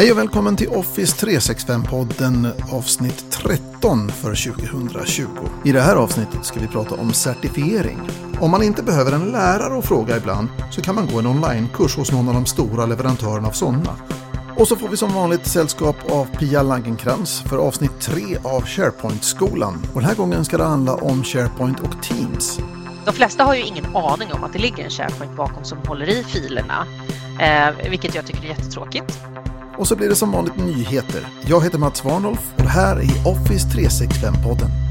Hej och välkommen till Office 365-podden avsnitt 13 för 2020. I det här avsnittet ska vi prata om certifiering. Om man inte behöver en lärare att fråga ibland så kan man gå en onlinekurs hos någon av de stora leverantörerna av sådana. Och så får vi som vanligt sällskap av Pia Langenkrans för avsnitt 3 av SharePoint-skolan. Och den här gången ska det handla om SharePoint och Teams. De flesta har ju ingen aning om att det ligger en SharePoint bakom som håller i filerna, eh, vilket jag tycker är jättetråkigt. Och så blir det som vanligt nyheter. Jag heter Mats Warnolf och det här är Office 365-podden.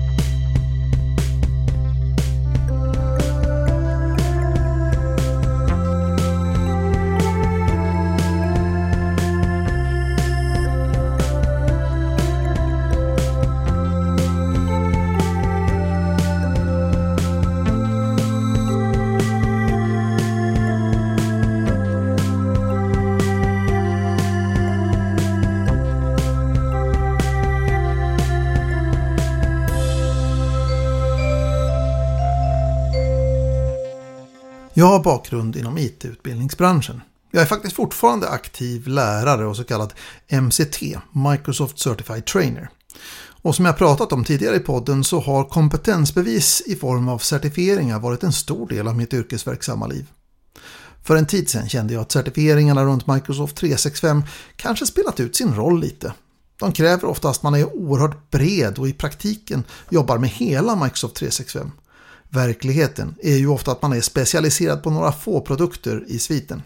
Jag har bakgrund inom IT-utbildningsbranschen. Jag är faktiskt fortfarande aktiv lärare och så kallad MCT, Microsoft Certified Trainer. Och som jag pratat om tidigare i podden så har kompetensbevis i form av certifieringar varit en stor del av mitt yrkesverksamma liv. För en tid sedan kände jag att certifieringarna runt Microsoft 365 kanske spelat ut sin roll lite. De kräver oftast att man är oerhört bred och i praktiken jobbar med hela Microsoft 365. Verkligheten är ju ofta att man är specialiserad på några få produkter i sviten.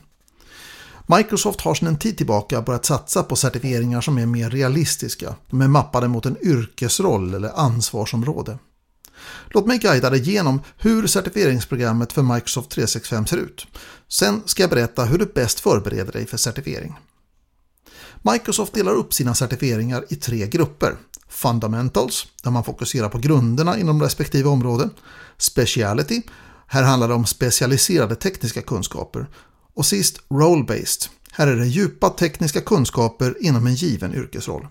Microsoft har sedan en tid tillbaka börjat satsa på certifieringar som är mer realistiska. De är mappade mot en yrkesroll eller ansvarsområde. Låt mig guida dig igenom hur certifieringsprogrammet för Microsoft 365 ser ut. Sen ska jag berätta hur du bäst förbereder dig för certifiering. Microsoft delar upp sina certifieringar i tre grupper. Fundamentals, där man fokuserar på grunderna inom respektive område. Speciality, här handlar det om specialiserade tekniska kunskaper. Och sist Role-Based, här är det djupa tekniska kunskaper inom en given yrkesroll.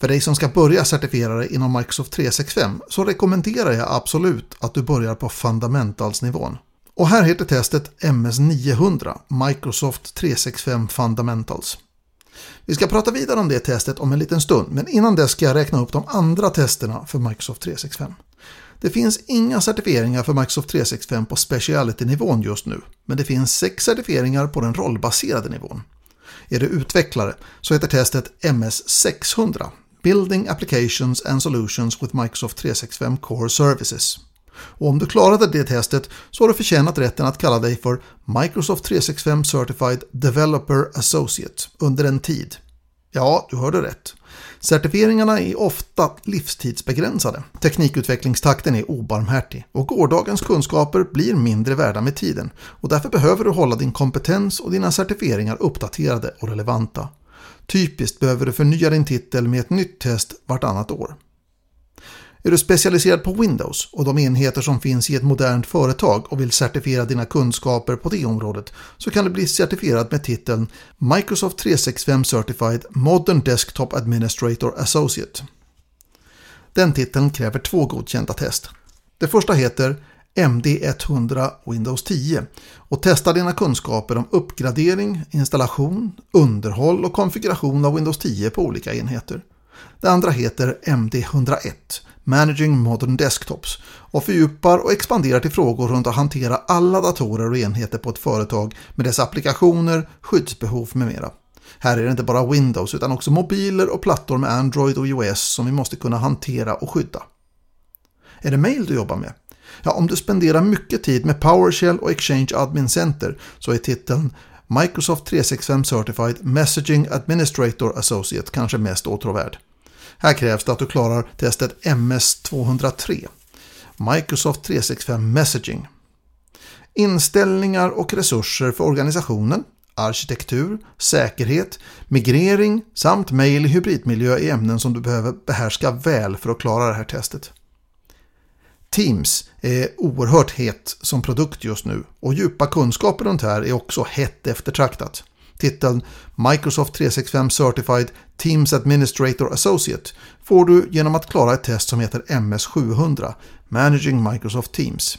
För dig som ska börja certifiera dig inom Microsoft 365 så rekommenderar jag absolut att du börjar på Fundamentals-nivån. Och här heter testet MS900, Microsoft 365 Fundamentals. Vi ska prata vidare om det testet om en liten stund, men innan dess ska jag räkna upp de andra testerna för Microsoft 365. Det finns inga certifieringar för Microsoft 365 på speciality-nivån just nu, men det finns sex certifieringar på den rollbaserade nivån. Är du utvecklare så heter testet MS600, Building Applications and Solutions with Microsoft 365 Core Services. Och om du klarade det testet så har du förtjänat rätten att kalla dig för Microsoft 365 Certified Developer Associate under en tid. Ja, du hörde rätt. Certifieringarna är ofta livstidsbegränsade. Teknikutvecklingstakten är obarmhärtig och gårdagens kunskaper blir mindre värda med tiden och därför behöver du hålla din kompetens och dina certifieringar uppdaterade och relevanta. Typiskt behöver du förnya din titel med ett nytt test vartannat år. Är du specialiserad på Windows och de enheter som finns i ett modernt företag och vill certifiera dina kunskaper på det området så kan du bli certifierad med titeln Microsoft 365 Certified Modern Desktop Administrator Associate. Den titeln kräver två godkända test. Det första heter MD100 Windows 10 och testar dina kunskaper om uppgradering, installation, underhåll och konfiguration av Windows 10 på olika enheter. Det andra heter MD101 Managing Modern Desktops och fördjupar och expanderar till frågor runt att hantera alla datorer och enheter på ett företag med dess applikationer, skyddsbehov med mera. Här är det inte bara Windows utan också mobiler och plattor med Android och iOS som vi måste kunna hantera och skydda. Är det mail du jobbar med? Ja, om du spenderar mycket tid med PowerShell och Exchange Admin Center så är titeln Microsoft 365 Certified Messaging Administrator Associate kanske mest åtråvärd. Här krävs det att du klarar testet MS203. Microsoft 365 Messaging. Inställningar och resurser för organisationen, arkitektur, säkerhet, migrering samt mail i hybridmiljö är ämnen som du behöver behärska väl för att klara det här testet. Teams är oerhört het som produkt just nu och djupa kunskaper runt här är också hett eftertraktat. Titeln Microsoft 365 Certified Teams Administrator Associate får du genom att klara ett test som heter MS700 Managing Microsoft Teams.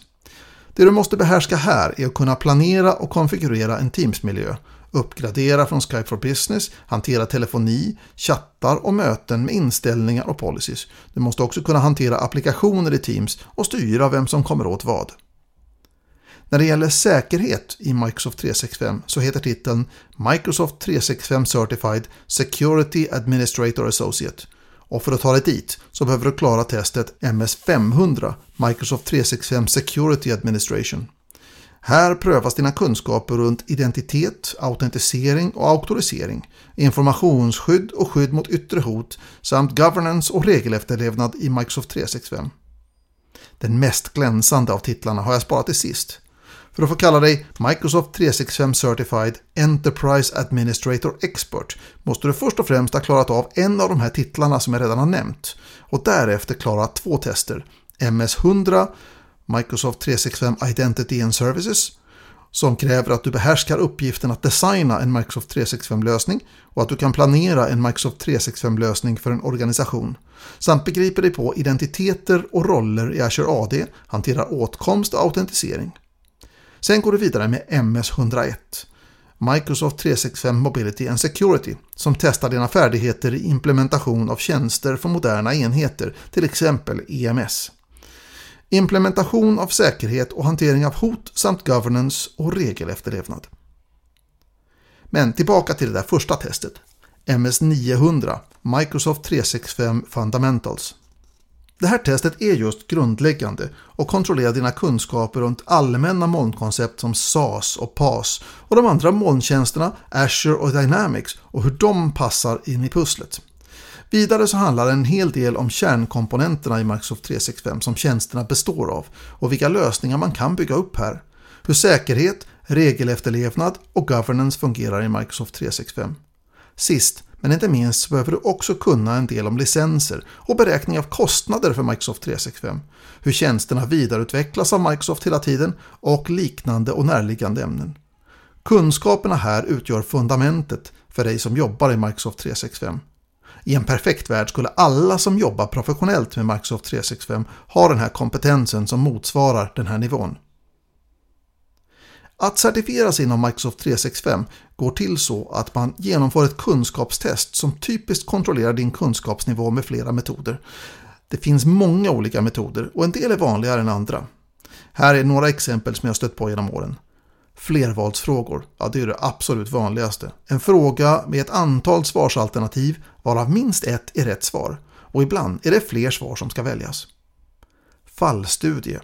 Det du måste behärska här är att kunna planera och konfigurera en Teams-miljö, uppgradera från Skype for Business, hantera telefoni, chattar och möten med inställningar och policies. Du måste också kunna hantera applikationer i Teams och styra vem som kommer åt vad. När det gäller säkerhet i Microsoft 365 så heter titeln Microsoft 365 Certified Security Administrator Associate. Och för att ta dig dit så behöver du klara testet MS500 Microsoft 365 Security Administration. Här prövas dina kunskaper runt identitet, autentisering och auktorisering, informationsskydd och skydd mot yttre hot samt governance och regelefterlevnad i Microsoft 365. Den mest glänsande av titlarna har jag sparat till sist. För att få kalla dig Microsoft 365 Certified Enterprise Administrator Expert måste du först och främst ha klarat av en av de här titlarna som jag redan har nämnt och därefter klara två tester. MS100 Microsoft 365 Identity and Services som kräver att du behärskar uppgiften att designa en Microsoft 365-lösning och att du kan planera en Microsoft 365-lösning för en organisation. Samt begriper dig på identiteter och roller i Azure AD, hanterar åtkomst och autentisering. Sen går du vidare med MS101, Microsoft 365 Mobility and Security, som testar dina färdigheter i implementation av tjänster för moderna enheter, till exempel EMS. Implementation av säkerhet och hantering av hot samt governance och regelefterlevnad. Men tillbaka till det där första testet. MS900, Microsoft 365 Fundamentals. Det här testet är just grundläggande och kontrollerar dina kunskaper runt allmänna molnkoncept som SAS och PAS och de andra molntjänsterna Azure och Dynamics och hur de passar in i pusslet. Vidare så handlar det en hel del om kärnkomponenterna i Microsoft 365 som tjänsterna består av och vilka lösningar man kan bygga upp här. Hur säkerhet, regelefterlevnad och governance fungerar i Microsoft 365. Sist men inte minst behöver du också kunna en del om licenser och beräkning av kostnader för Microsoft 365, hur tjänsterna vidareutvecklas av Microsoft hela tiden och liknande och närliggande ämnen. Kunskaperna här utgör fundamentet för dig som jobbar i Microsoft 365. I en perfekt värld skulle alla som jobbar professionellt med Microsoft 365 ha den här kompetensen som motsvarar den här nivån. Att certifieras inom Microsoft 365 går till så att man genomför ett kunskapstest som typiskt kontrollerar din kunskapsnivå med flera metoder. Det finns många olika metoder och en del är vanligare än andra. Här är några exempel som jag stött på genom åren. Flervalsfrågor, ja det är det absolut vanligaste. En fråga med ett antal svarsalternativ varav minst ett är rätt svar och ibland är det fler svar som ska väljas. Fallstudie.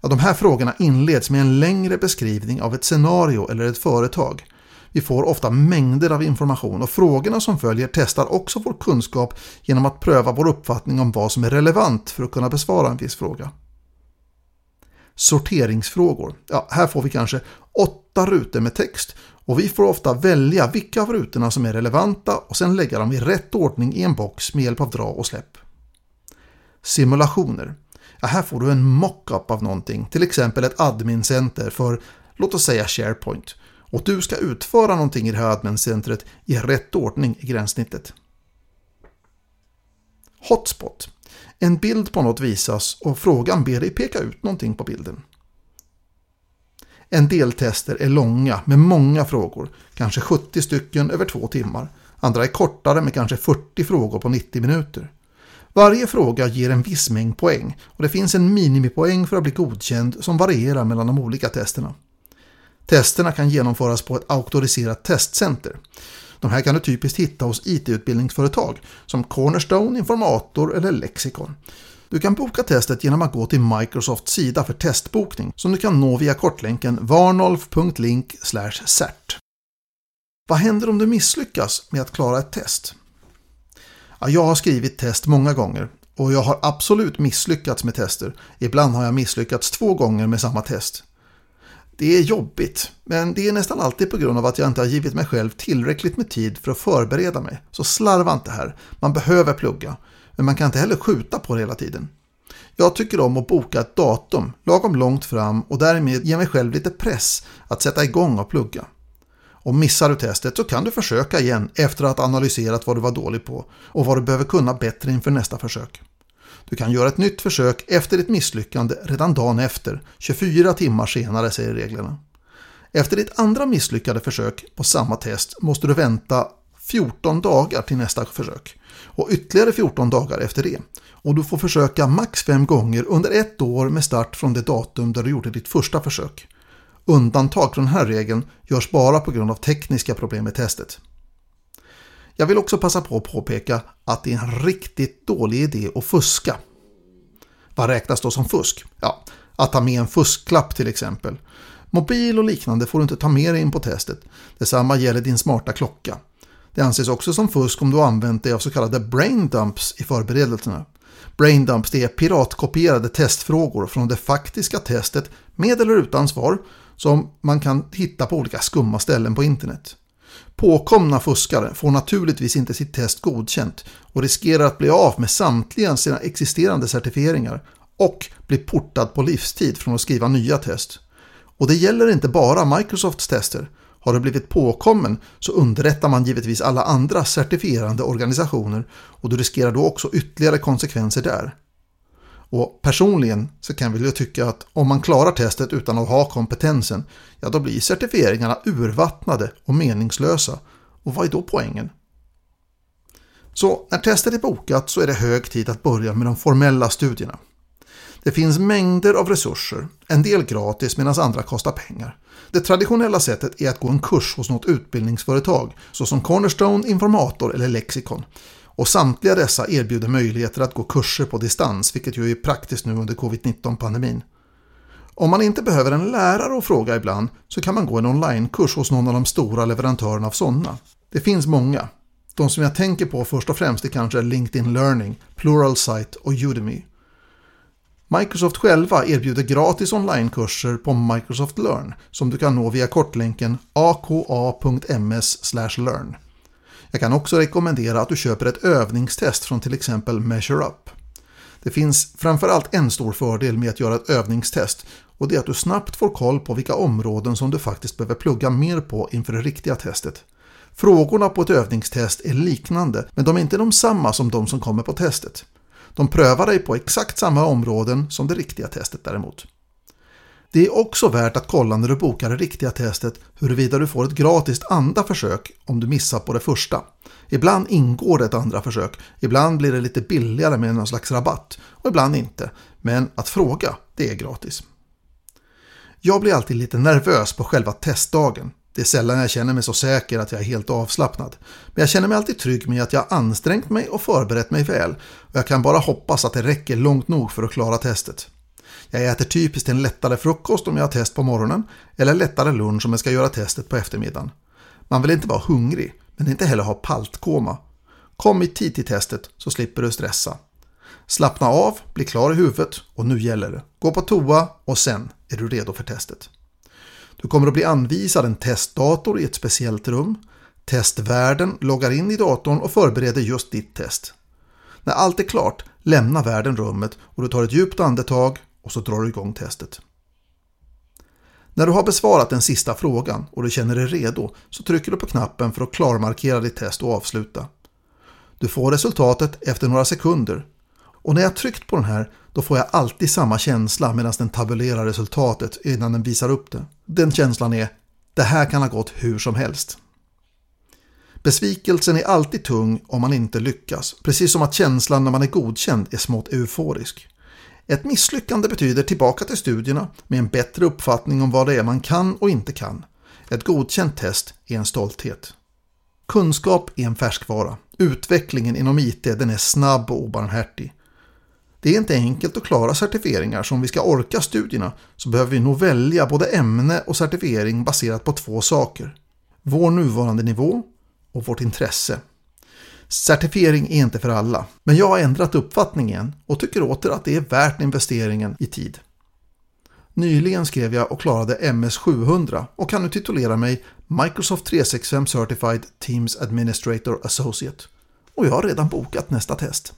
Ja, de här frågorna inleds med en längre beskrivning av ett scenario eller ett företag. Vi får ofta mängder av information och frågorna som följer testar också vår kunskap genom att pröva vår uppfattning om vad som är relevant för att kunna besvara en viss fråga. Sorteringsfrågor. Ja, här får vi kanske åtta rutor med text och vi får ofta välja vilka av rutorna som är relevanta och sedan lägga dem i rätt ordning i en box med hjälp av dra och släpp. Simulationer. Ja, här får du en mockup av någonting, till exempel ett admincenter för, låt oss säga SharePoint. Och du ska utföra någonting i det här admincentret i rätt ordning i gränssnittet. Hotspot. En bild på något visas och frågan ber dig peka ut någonting på bilden. En del tester är långa med många frågor, kanske 70 stycken över två timmar. Andra är kortare med kanske 40 frågor på 90 minuter. Varje fråga ger en viss mängd poäng och det finns en minimipoäng för att bli godkänd som varierar mellan de olika testerna. Testerna kan genomföras på ett auktoriserat testcenter. De här kan du typiskt hitta hos IT-utbildningsföretag som Cornerstone, Informator eller Lexicon. Du kan boka testet genom att gå till Microsofts sida för testbokning som du kan nå via kortlänken varnolf.link cert. Vad händer om du misslyckas med att klara ett test? Ja, jag har skrivit test många gånger och jag har absolut misslyckats med tester. Ibland har jag misslyckats två gånger med samma test. Det är jobbigt, men det är nästan alltid på grund av att jag inte har givit mig själv tillräckligt med tid för att förbereda mig. Så slarva inte här, man behöver plugga. Men man kan inte heller skjuta på det hela tiden. Jag tycker om att boka ett datum lagom långt fram och därmed ge mig själv lite press att sätta igång och plugga. Och missar du testet så kan du försöka igen efter att ha analyserat vad du var dålig på och vad du behöver kunna bättre inför nästa försök. Du kan göra ett nytt försök efter ditt misslyckande redan dagen efter, 24 timmar senare säger reglerna. Efter ditt andra misslyckade försök på samma test måste du vänta 14 dagar till nästa försök och ytterligare 14 dagar efter det. Och du får försöka max 5 gånger under ett år med start från det datum där du gjorde ditt första försök. Undantag från den här regeln görs bara på grund av tekniska problem med testet. Jag vill också passa på att påpeka att det är en riktigt dålig idé att fuska. Vad räknas då som fusk? Ja, att ta med en fusklapp till exempel. Mobil och liknande får du inte ta med dig in på testet. Detsamma gäller din smarta klocka. Det anses också som fusk om du använt dig av så kallade brain dumps i förberedelserna. Brain dumps är piratkopierade testfrågor från det faktiska testet med eller utan svar som man kan hitta på olika skumma ställen på internet. Påkomna fuskare får naturligtvis inte sitt test godkänt och riskerar att bli av med samtliga sina existerande certifieringar och bli portad på livstid från att skriva nya test. Och det gäller inte bara Microsofts tester. Har du blivit påkommen så underrättar man givetvis alla andra certifierande organisationer och du riskerar då också ytterligare konsekvenser där. Och personligen så kan jag tycka att om man klarar testet utan att ha kompetensen, ja då blir certifieringarna urvattnade och meningslösa. Och vad är då poängen? Så när testet är bokat så är det hög tid att börja med de formella studierna. Det finns mängder av resurser, en del gratis medan andra kostar pengar. Det traditionella sättet är att gå en kurs hos något utbildningsföretag såsom Cornerstone, Informator eller Lexicon. Och samtliga dessa erbjuder möjligheter att gå kurser på distans, vilket ju är praktiskt nu under covid-19-pandemin. Om man inte behöver en lärare att fråga ibland så kan man gå en onlinekurs hos någon av de stora leverantörerna av sådana. Det finns många. De som jag tänker på först och främst är kanske LinkedIn Learning, Pluralsight och Udemy. Microsoft själva erbjuder gratis onlinekurser på Microsoft Learn som du kan nå via kortlänken aka.ms/learn. Jag kan också rekommendera att du köper ett övningstest från till exempel MeasureUp. Det finns framförallt en stor fördel med att göra ett övningstest och det är att du snabbt får koll på vilka områden som du faktiskt behöver plugga mer på inför det riktiga testet. Frågorna på ett övningstest är liknande men de är inte de samma som de som kommer på testet. De prövar dig på exakt samma områden som det riktiga testet däremot. Det är också värt att kolla när du bokar det riktiga testet huruvida du får ett gratis andra försök om du missar på det första. Ibland ingår det ett andra försök, ibland blir det lite billigare med någon slags rabatt och ibland inte. Men att fråga, det är gratis. Jag blir alltid lite nervös på själva testdagen. Det är sällan jag känner mig så säker att jag är helt avslappnad. Men jag känner mig alltid trygg med att jag ansträngt mig och förberett mig väl. Och jag kan bara hoppas att det räcker långt nog för att klara testet. Jag äter typiskt en lättare frukost om jag har test på morgonen eller lättare lunch om jag ska göra testet på eftermiddagen. Man vill inte vara hungrig, men inte heller ha paltkoma. Kom i tid till testet så slipper du stressa. Slappna av, bli klar i huvudet och nu gäller det. Gå på toa och sen är du redo för testet. Du kommer att bli anvisad en testdator i ett speciellt rum. Testvärden loggar in i datorn och förbereder just ditt test. När allt är klart, lämnar värden rummet och du tar ett djupt andetag och så drar du igång testet. När du har besvarat den sista frågan och du känner dig redo så trycker du på knappen för att klarmarkera ditt test och avsluta. Du får resultatet efter några sekunder och när jag tryckt på den här då får jag alltid samma känsla medan den tabulerar resultatet innan den visar upp det. Den känslan är det här kan ha gått hur som helst. Besvikelsen är alltid tung om man inte lyckas, precis som att känslan när man är godkänd är smått euforisk. Ett misslyckande betyder tillbaka till studierna med en bättre uppfattning om vad det är man kan och inte kan. Ett godkänt test är en stolthet. Kunskap är en färskvara. Utvecklingen inom IT den är snabb och obarmhärtig. Det är inte enkelt att klara certifieringar så om vi ska orka studierna så behöver vi nog välja både ämne och certifiering baserat på två saker. Vår nuvarande nivå och vårt intresse. Certifiering är inte för alla, men jag har ändrat uppfattning igen och tycker åter att det är värt investeringen i tid. Nyligen skrev jag och klarade MS700 och kan nu titulera mig Microsoft 365 Certified Teams Administrator Associate. Och jag har redan bokat nästa test.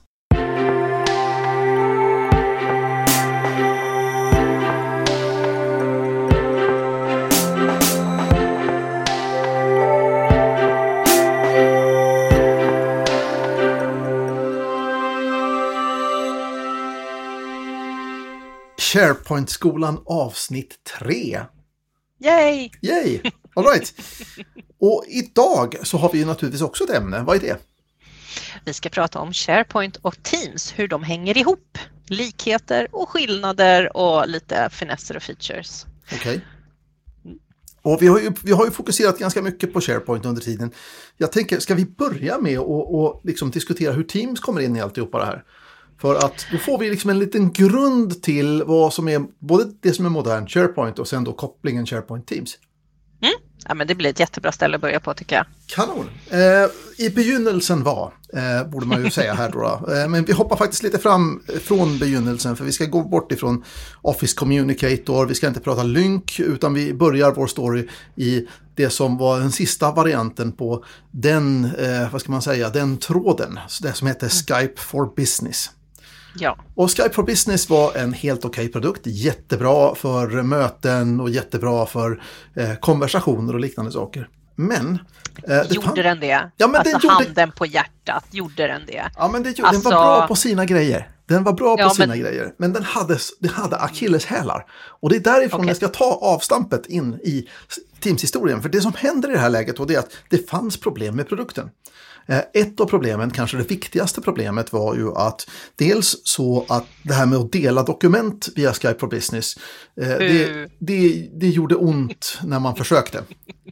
SharePoint-skolan avsnitt 3. Yay! Yay! All right. Och idag så har vi ju naturligtvis också ett ämne. Vad är det? Vi ska prata om SharePoint och Teams, hur de hänger ihop, likheter och skillnader och lite finesser och features. Okej. Okay. Och vi har, ju, vi har ju fokuserat ganska mycket på SharePoint under tiden. Jag tänker, ska vi börja med att liksom diskutera hur Teams kommer in i alltihopa det här? För att då får vi liksom en liten grund till vad som är både det som är modern SharePoint och sen då kopplingen SharePoint Teams. Mm. Ja, men det blir ett jättebra ställe att börja på tycker jag. Kanon! Eh, I begynnelsen var, eh, borde man ju säga här då. Eh, men vi hoppar faktiskt lite fram från begynnelsen för vi ska gå bort ifrån Office Communicator, vi ska inte prata lynk utan vi börjar vår story i det som var den sista varianten på den, eh, vad ska man säga, den tråden, det som heter Skype for Business. Ja. Och Skype for Business var en helt okej okay produkt. Jättebra för möten och jättebra för eh, konversationer och liknande saker. Men... Eh, gjorde fann... den det? Ja, men alltså den gjorde... handen på hjärtat, gjorde den det? Ja, men det, alltså... den var bra på sina grejer. Den var bra på ja, sina men... grejer, men den hade, den hade akilleshälar. Och det är därifrån okay. jag ska ta avstampet in i Teams-historien. För det som händer i det här läget är att det fanns problem med produkten. Eh, ett av problemen, kanske det viktigaste problemet var ju att dels så att det här med att dela dokument via Skype for Business, eh, det, det, det gjorde ont när man försökte,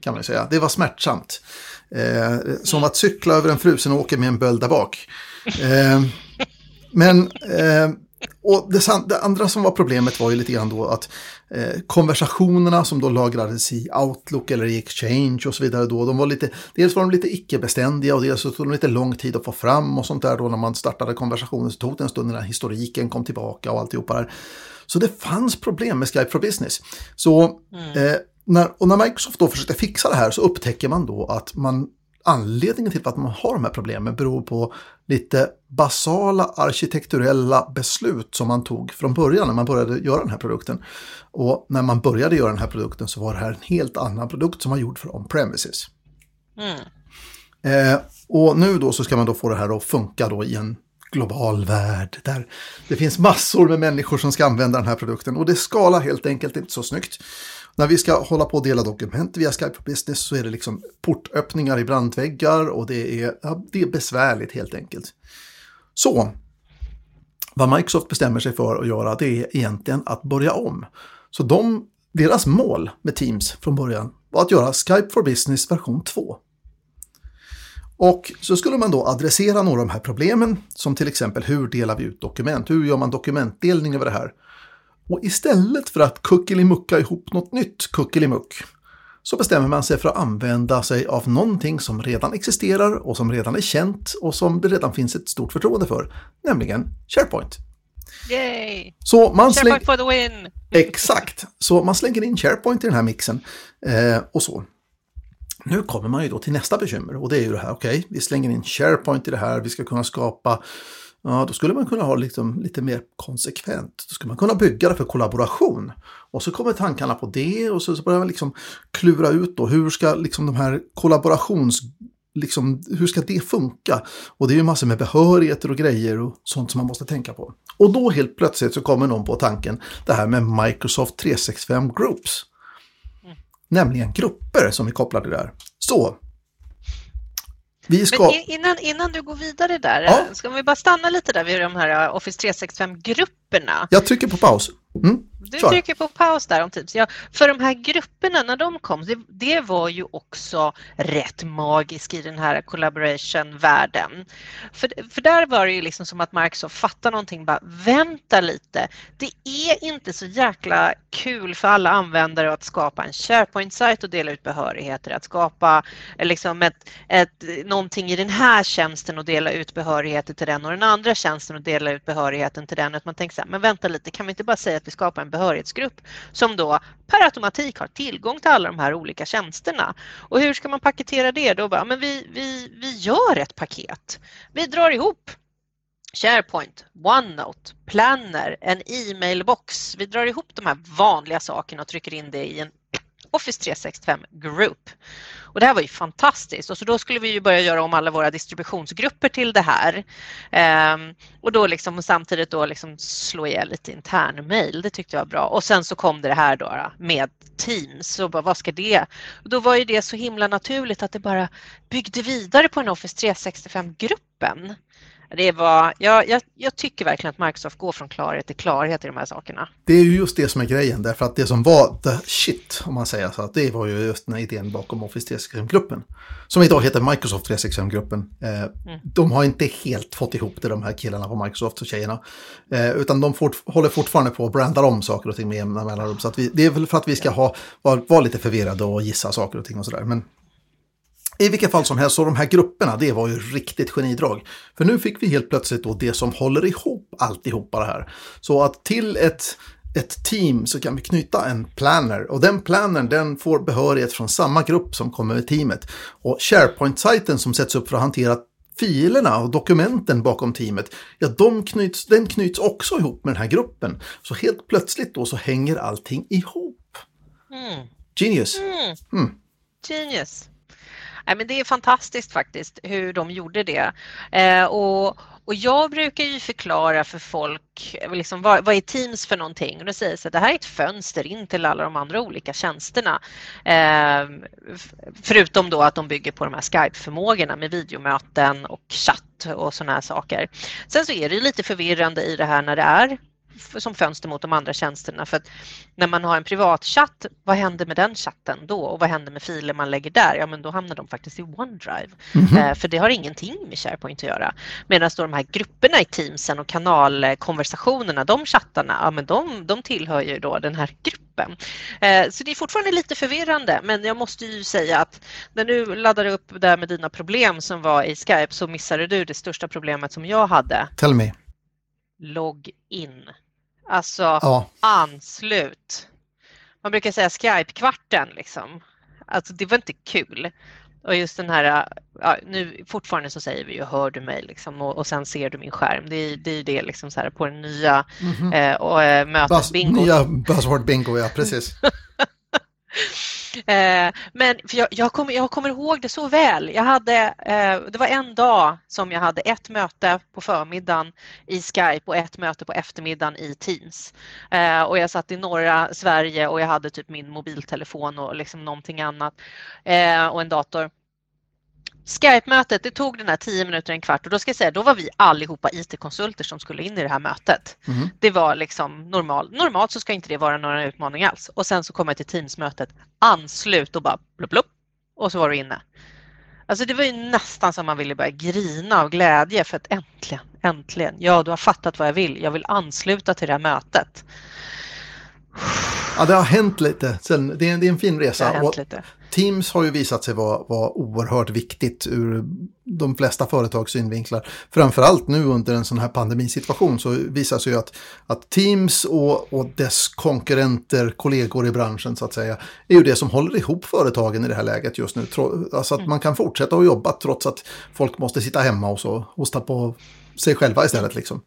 kan man säga. Det var smärtsamt. Eh, som att cykla över en frusen åker med en böld där bak. Men och det, det, andra som var problemet var ju lite grann då att eh, konversationerna som då lagrades i Outlook eller i Exchange och så vidare då, de var lite, dels var de lite icke-beständiga och dels så tog de lite lång tid att få fram och sånt där då när man startade konversationen så tog det en stund när historiken kom tillbaka och alltihopa där. Så det fanns problem med Skype for Business. Så mm. eh, när, och när Microsoft då försökte fixa det här så upptäcker man då att man anledningen till att man har de här problemen beror på lite basala arkitekturella beslut som man tog från början när man började göra den här produkten. Och när man började göra den här produkten så var det här en helt annan produkt som var gjord för on-premises. Mm. Eh, och nu då så ska man då få det här att funka då i en global värld där det finns massor med människor som ska använda den här produkten och det skalar helt enkelt inte så snyggt. När vi ska hålla på och dela dokument via Skype for Business så är det liksom portöppningar i brandväggar och det är, ja, det är besvärligt helt enkelt. Så, vad Microsoft bestämmer sig för att göra det är egentligen att börja om. Så de, deras mål med Teams från början var att göra Skype for Business version 2. Och så skulle man då adressera några av de här problemen, som till exempel hur delar vi ut dokument? Hur gör man dokumentdelning över det här? Och istället för att kuckelimucka ihop något nytt kuckelimuck så bestämmer man sig för att använda sig av någonting som redan existerar och som redan är känt och som det redan finns ett stort förtroende för, nämligen SharePoint. Yay! Så man SharePoint for the win! Exakt! Så man slänger in SharePoint i den här mixen eh, och så. Nu kommer man ju då till nästa bekymmer och det är ju det här, okej, okay, vi slänger in SharePoint i det här, vi ska kunna skapa Ja, då skulle man kunna ha liksom lite mer konsekvent. Då skulle man kunna bygga det för kollaboration. Och så kommer tankarna på det och så börjar man liksom klura ut då hur ska liksom de här kollaborations... Liksom, hur ska det funka? Och det är ju massor med behörigheter och grejer och sånt som man måste tänka på. Och då helt plötsligt så kommer någon på tanken det här med Microsoft 365 Groups. Nämligen grupper som är kopplade där. Så, vi ska... Men innan, innan du går vidare där, ja. ska vi bara stanna lite där vid de här uh, Office 365-grupperna? Jag trycker på paus. Mm. Du Kör. trycker på paus där om Teams. Ja, för de här grupperna när de kom, det, det var ju också rätt magiskt i den här collaboration-världen. För, för där var det ju liksom som att Microsoft fattade någonting, bara vänta lite. Det är inte så jäkla kul för alla användare att skapa en SharePoint-sajt och dela ut behörigheter, att skapa liksom ett, ett, någonting i den här tjänsten och dela ut behörigheter till den och den andra tjänsten och dela ut behörigheten till den. Att man tänker så här, men vänta lite, kan vi inte bara säga att vi skapar en behörighetsgrupp som då per automatik har tillgång till alla de här olika tjänsterna. Och hur ska man paketera det? Då bara, men vi, vi, vi gör ett paket. Vi drar ihop SharePoint, OneNote, Planner, en e-mailbox. Vi drar ihop de här vanliga sakerna och trycker in det i en Office 365 Group. Och det här var ju fantastiskt och så då skulle vi ju börja göra om alla våra distributionsgrupper till det här. Ehm, och då liksom samtidigt då liksom slå ihjäl lite internmail, det tyckte jag var bra. Och sen så kom det här då med Teams och bara, vad ska det? Och då var ju det så himla naturligt att det bara byggde vidare på en Office 365-gruppen. Det var, jag, jag, jag, tycker verkligen att Microsoft går från klarhet till klarhet i de här sakerna. Det är ju just det som är grejen, därför att det som var the shit, om man säger så, att det var ju just den här idén bakom Office 365-gruppen. Som idag heter Microsoft 365-gruppen. Eh, mm. De har inte helt fått ihop det, de här killarna på Microsoft och tjejerna. Eh, utan de fort, håller fortfarande på att branda om saker och ting med jämna mellanrum. Så vi, det är väl för att vi ska ha, vara var lite förvirrade och gissa saker och ting och sådär. Men i vilket fall som helst, så de här grupperna, det var ju riktigt genidrag. För nu fick vi helt plötsligt då det som håller ihop alltihopa det här. Så att till ett, ett team så kan vi knyta en planner och den plannern den får behörighet från samma grupp som kommer med teamet. Och SharePoint-sajten som sätts upp för att hantera filerna och dokumenten bakom teamet, ja de knyts, den knyts också ihop med den här gruppen. Så helt plötsligt då så hänger allting ihop. Mm. Genius. Mm. Mm. Genius. Nej, men det är fantastiskt faktiskt hur de gjorde det. Eh, och, och jag brukar ju förklara för folk liksom, vad, vad är Teams för någonting och då säger jag att det här är ett fönster in till alla de andra olika tjänsterna. Eh, förutom då att de bygger på de här Skype-förmågorna med videomöten och chatt och sådana här saker. Sen så är det lite förvirrande i det här när det är som fönster mot de andra tjänsterna. För att när man har en privatchatt, vad händer med den chatten då? Och vad händer med filer man lägger där? Ja, men då hamnar de faktiskt i OneDrive. Mm -hmm. för det har ingenting med SharePoint att göra. Medan då de här grupperna i Teamsen och kanalkonversationerna, de chattarna, ja men de, de tillhör ju då den här gruppen. Eh, så det är fortfarande lite förvirrande, men jag måste ju säga att när du laddade upp där med dina problem som var i Skype så missade du det största problemet som jag hade. Tell me. Log in. Alltså ja. anslut. Man brukar säga Skype-kvarten liksom. Alltså det var inte kul. Och just den här, ja, nu fortfarande så säger vi ju hör du mig liksom och, och sen ser du min skärm. Det är det, är det liksom så här på den nya mm -hmm. eh, och, eh, mötesbingo. Nya buzzword bingo, ja precis. Eh, men för jag, jag, kommer, jag kommer ihåg det så väl. Jag hade, eh, det var en dag som jag hade ett möte på förmiddagen i Skype och ett möte på eftermiddagen i Teams. Eh, och jag satt i norra Sverige och jag hade typ min mobiltelefon och liksom någonting annat eh, och en dator. Skype-mötet, det tog den här 10 minuter, en kvart och då ska jag säga, då var vi allihopa IT-konsulter som skulle in i det här mötet. Mm. Det var liksom normalt. Normalt så ska inte det vara några utmaning alls. Och sen så kom jag till Teams-mötet, anslut och bara blubb, blubb och så var du inne. Alltså det var ju nästan som man ville börja grina av glädje för att äntligen, äntligen, ja du har fattat vad jag vill, jag vill ansluta till det här mötet. Ja, det har hänt lite. Sen, det, är, det är en fin resa. Det har hänt lite. Teams har ju visat sig vara, vara oerhört viktigt ur de flesta företags synvinklar. Framförallt nu under en sån här pandemisituation så visar sig ju att, att Teams och, och dess konkurrenter, kollegor i branschen så att säga, är ju det som håller ihop företagen i det här läget just nu. Alltså att man kan fortsätta att jobba trots att folk måste sitta hemma och så hosta på sig själva istället liksom.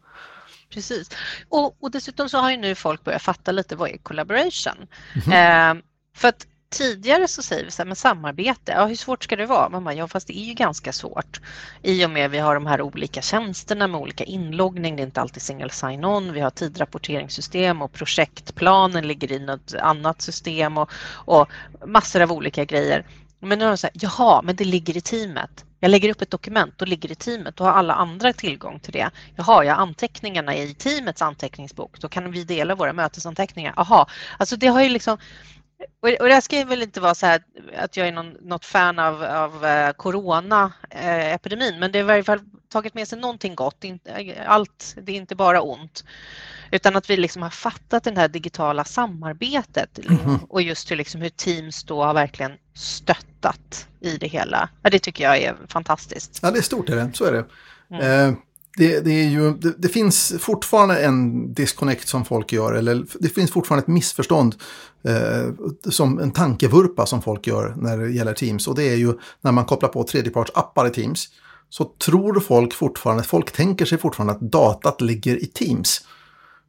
Precis. Och, och dessutom så har ju nu folk börjat fatta lite vad är collaboration. Mm -hmm. eh, för att tidigare så säger vi så här, men samarbete, ja hur svårt ska det vara? Man bara, ja fast det är ju ganska svårt. I och med vi har de här olika tjänsterna med olika inloggning, det är inte alltid single sign-on, vi har tidrapporteringssystem och projektplanen ligger i något annat system och, och massor av olika grejer. Men nu har de så här, jaha, men det ligger i teamet. Jag lägger upp ett dokument, då ligger det i teamet, då har alla andra tillgång till det. Jaha, jag har anteckningarna i teamets anteckningsbok, då kan vi dela våra mötesanteckningar. Jaha, alltså det har ju liksom och det ska väl inte vara så här att jag är någon, något fan av, av eh, corona-epidemin, men det har i varje fall tagit med sig någonting gott. Allt, det är inte bara ont. Utan att vi liksom har fattat det här digitala samarbetet mm. och just hur, liksom, hur Teams då har verkligen stöttat i det hela. Ja, det tycker jag är fantastiskt. Ja, det är stort är det, så är det. Mm. Eh, det, det, är ju, det, det, finns fortfarande en disconnect som folk gör, eller det finns fortfarande ett missförstånd, eh, som en tankevurpa som folk gör när det gäller Teams. Och det är ju när man kopplar på tredjepartsappar i Teams, så tror folk fortfarande, folk tänker sig fortfarande att datat ligger i Teams.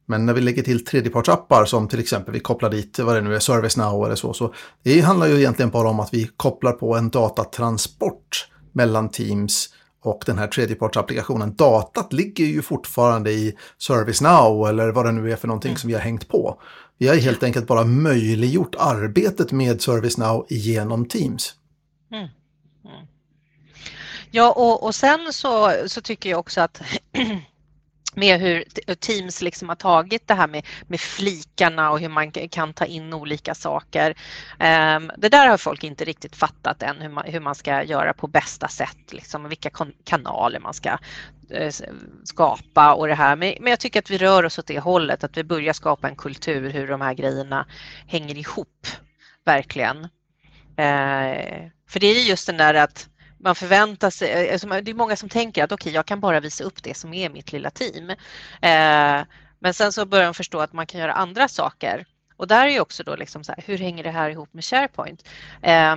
Men när vi lägger till tredjepartsappar som till exempel vi kopplar dit vad det nu är, ServiceNow eller så, så det handlar ju egentligen bara om att vi kopplar på en datatransport mellan Teams och den här tredjepartsapplikationen. Datat ligger ju fortfarande i ServiceNow eller vad det nu är för någonting mm. som vi har hängt på. Vi har helt enkelt bara möjliggjort arbetet med ServiceNow genom Teams. Mm. Mm. Ja, och, och sen så, så tycker jag också att med hur Teams liksom har tagit det här med, med flikarna och hur man kan ta in olika saker. Um, det där har folk inte riktigt fattat än hur man, hur man ska göra på bästa sätt, liksom, vilka kanaler man ska uh, skapa och det här. Men, men jag tycker att vi rör oss åt det hållet, att vi börjar skapa en kultur hur de här grejerna hänger ihop, verkligen. Uh, för det är just den där att man förväntar sig, eh, alltså det är många som tänker att okej, okay, jag kan bara visa upp det som är mitt lilla team. Eh, men sen så börjar de förstå att man kan göra andra saker. Och där är ju också då liksom så här, hur hänger det här ihop med SharePoint? Eh,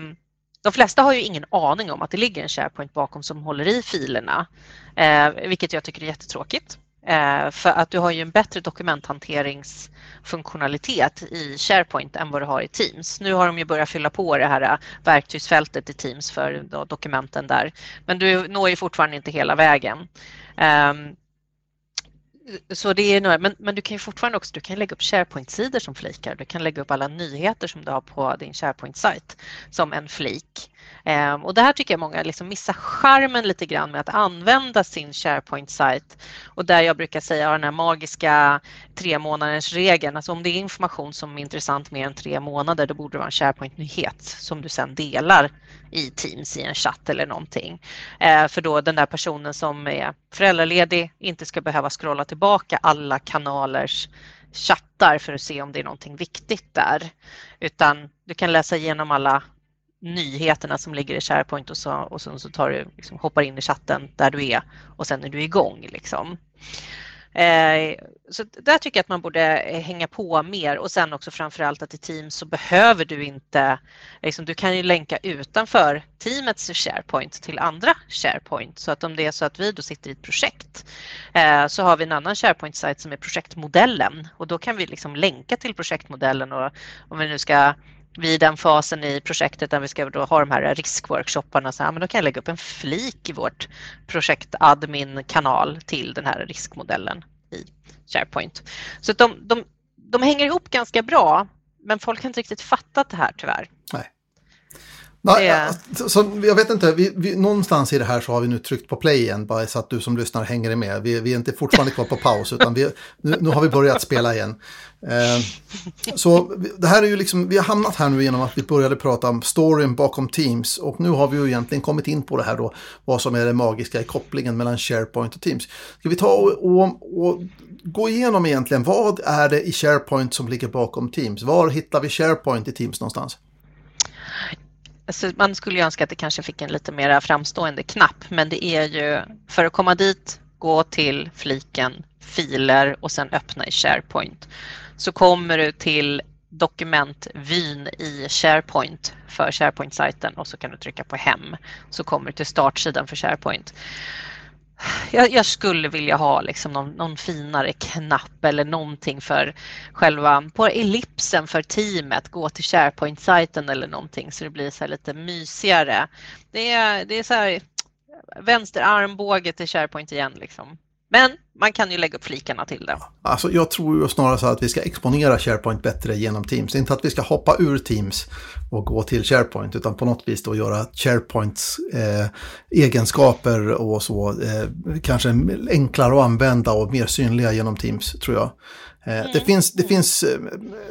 de flesta har ju ingen aning om att det ligger en SharePoint bakom som håller i filerna, eh, vilket jag tycker är jättetråkigt. Eh, för att du har ju en bättre dokumenthanteringsfunktionalitet i SharePoint än vad du har i Teams. Nu har de ju börjat fylla på det här eh, verktygsfältet i Teams för dokumenten där, men du når ju fortfarande inte hela vägen. Ehm, så det är några, men, men du kan ju fortfarande också du kan lägga upp SharePoint-sidor som flikar. Du kan lägga upp alla nyheter som du har på din SharePoint-sajt som en flik. Ehm, och det här tycker jag många liksom missar charmen lite grann med att använda sin SharePoint-sajt. Och där jag brukar säga den här magiska tre månaders regeln, alltså om det är information som är intressant mer än tre månader, då borde det vara en SharePoint-nyhet som du sedan delar i Teams i en chatt eller någonting. Ehm, för då den där personen som är föräldraledig inte ska behöva scrolla tillbaka alla kanalers chattar för att se om det är någonting viktigt där. Utan du kan läsa igenom alla nyheterna som ligger i SharePoint och så, och så, så tar du, liksom, hoppar in i chatten där du är och sen är du igång. Liksom. Eh, så där tycker jag att man borde eh, hänga på mer och sen också framförallt att i Teams så behöver du inte, liksom, du kan ju länka utanför teamets SharePoint till andra SharePoint så att om det är så att vi då sitter i ett projekt eh, så har vi en annan SharePoint-sajt som är projektmodellen och då kan vi liksom länka till projektmodellen och om vi nu ska vid den fasen i projektet där vi ska då ha de här riskworkshopparna så här, men då kan jag lägga upp en flik i vårt projektadmin-kanal till den här riskmodellen i SharePoint. Så de, de, de hänger ihop ganska bra, men folk har inte riktigt fattat det här tyvärr. Nej. Nej, det... så, jag vet inte, vi, vi, någonstans i det här så har vi nu tryckt på play igen, bara så att du som lyssnar hänger med. Vi, vi är inte fortfarande kvar på paus, utan vi, nu, nu, har vi börjat spela igen. Eh, så det här är ju liksom, vi har hamnat här nu genom att vi började prata om storyn bakom Teams och nu har vi ju egentligen kommit in på det här då, vad som är det magiska i kopplingen mellan SharePoint och Teams. Ska vi ta och, och, och gå igenom egentligen, vad är det i SharePoint som ligger bakom Teams? Var hittar vi SharePoint i Teams någonstans? Alltså man skulle ju önska att det kanske fick en lite mer framstående knapp, men det är ju för att komma dit, gå till fliken filer och sen öppna i SharePoint. Så kommer du till dokumentvyn i SharePoint för SharePoint-sajten och så kan du trycka på hem. Så kommer du till startsidan för SharePoint jag, jag, skulle vilja ha liksom någon, någon, finare knapp eller någonting för själva, på ellipsen för teamet, gå till SharePoint-sajten eller någonting så det blir så lite mysigare. Det är, det är så här vänster armbåge till SharePoint igen liksom. Men man kan ju lägga upp flikarna till det. Alltså, jag tror ju snarare så att vi ska exponera SharePoint bättre genom Teams. Inte att vi ska hoppa ur Teams och gå till SharePoint, utan på något vis då göra SharePoints eh, egenskaper och så eh, kanske enklare att använda och mer synliga genom Teams, tror jag. Mm. Det finns, det finns, eh,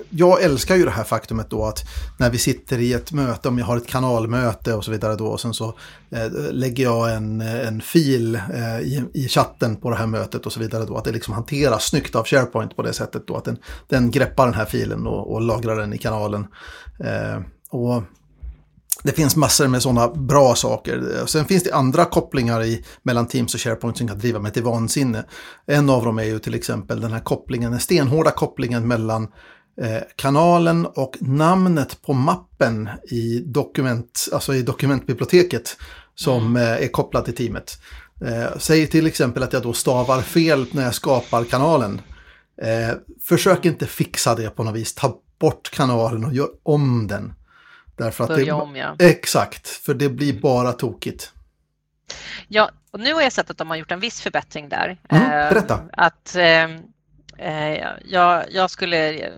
jag älskar ju det här faktumet då att när vi sitter i ett möte, om jag har ett kanalmöte och så vidare då, och sen så eh, lägger jag en, en fil eh, i, i chatten på det här mötet och så vidare då, att det liksom hanteras snyggt av SharePoint på det sättet då, att den, den greppar den här filen och, och lagrar den i kanalen. Eh, och det finns massor med sådana bra saker. Sen finns det andra kopplingar i, mellan Teams och SharePoint som kan driva mig till vansinne. En av dem är ju till exempel den här kopplingen, den stenhårda kopplingen mellan eh, kanalen och namnet på mappen i, dokument, alltså i dokumentbiblioteket som mm. eh, är kopplat till teamet. Eh, säg till exempel att jag då stavar fel när jag skapar kanalen. Eh, försök inte fixa det på något vis. Ta bort kanalen och gör om den. Därför att Börja det, om, ja. Exakt, för det blir bara tokigt. Ja, och nu har jag sett att de har gjort en viss förbättring där. Mm, berätta. Eh, att eh, eh, jag, jag skulle,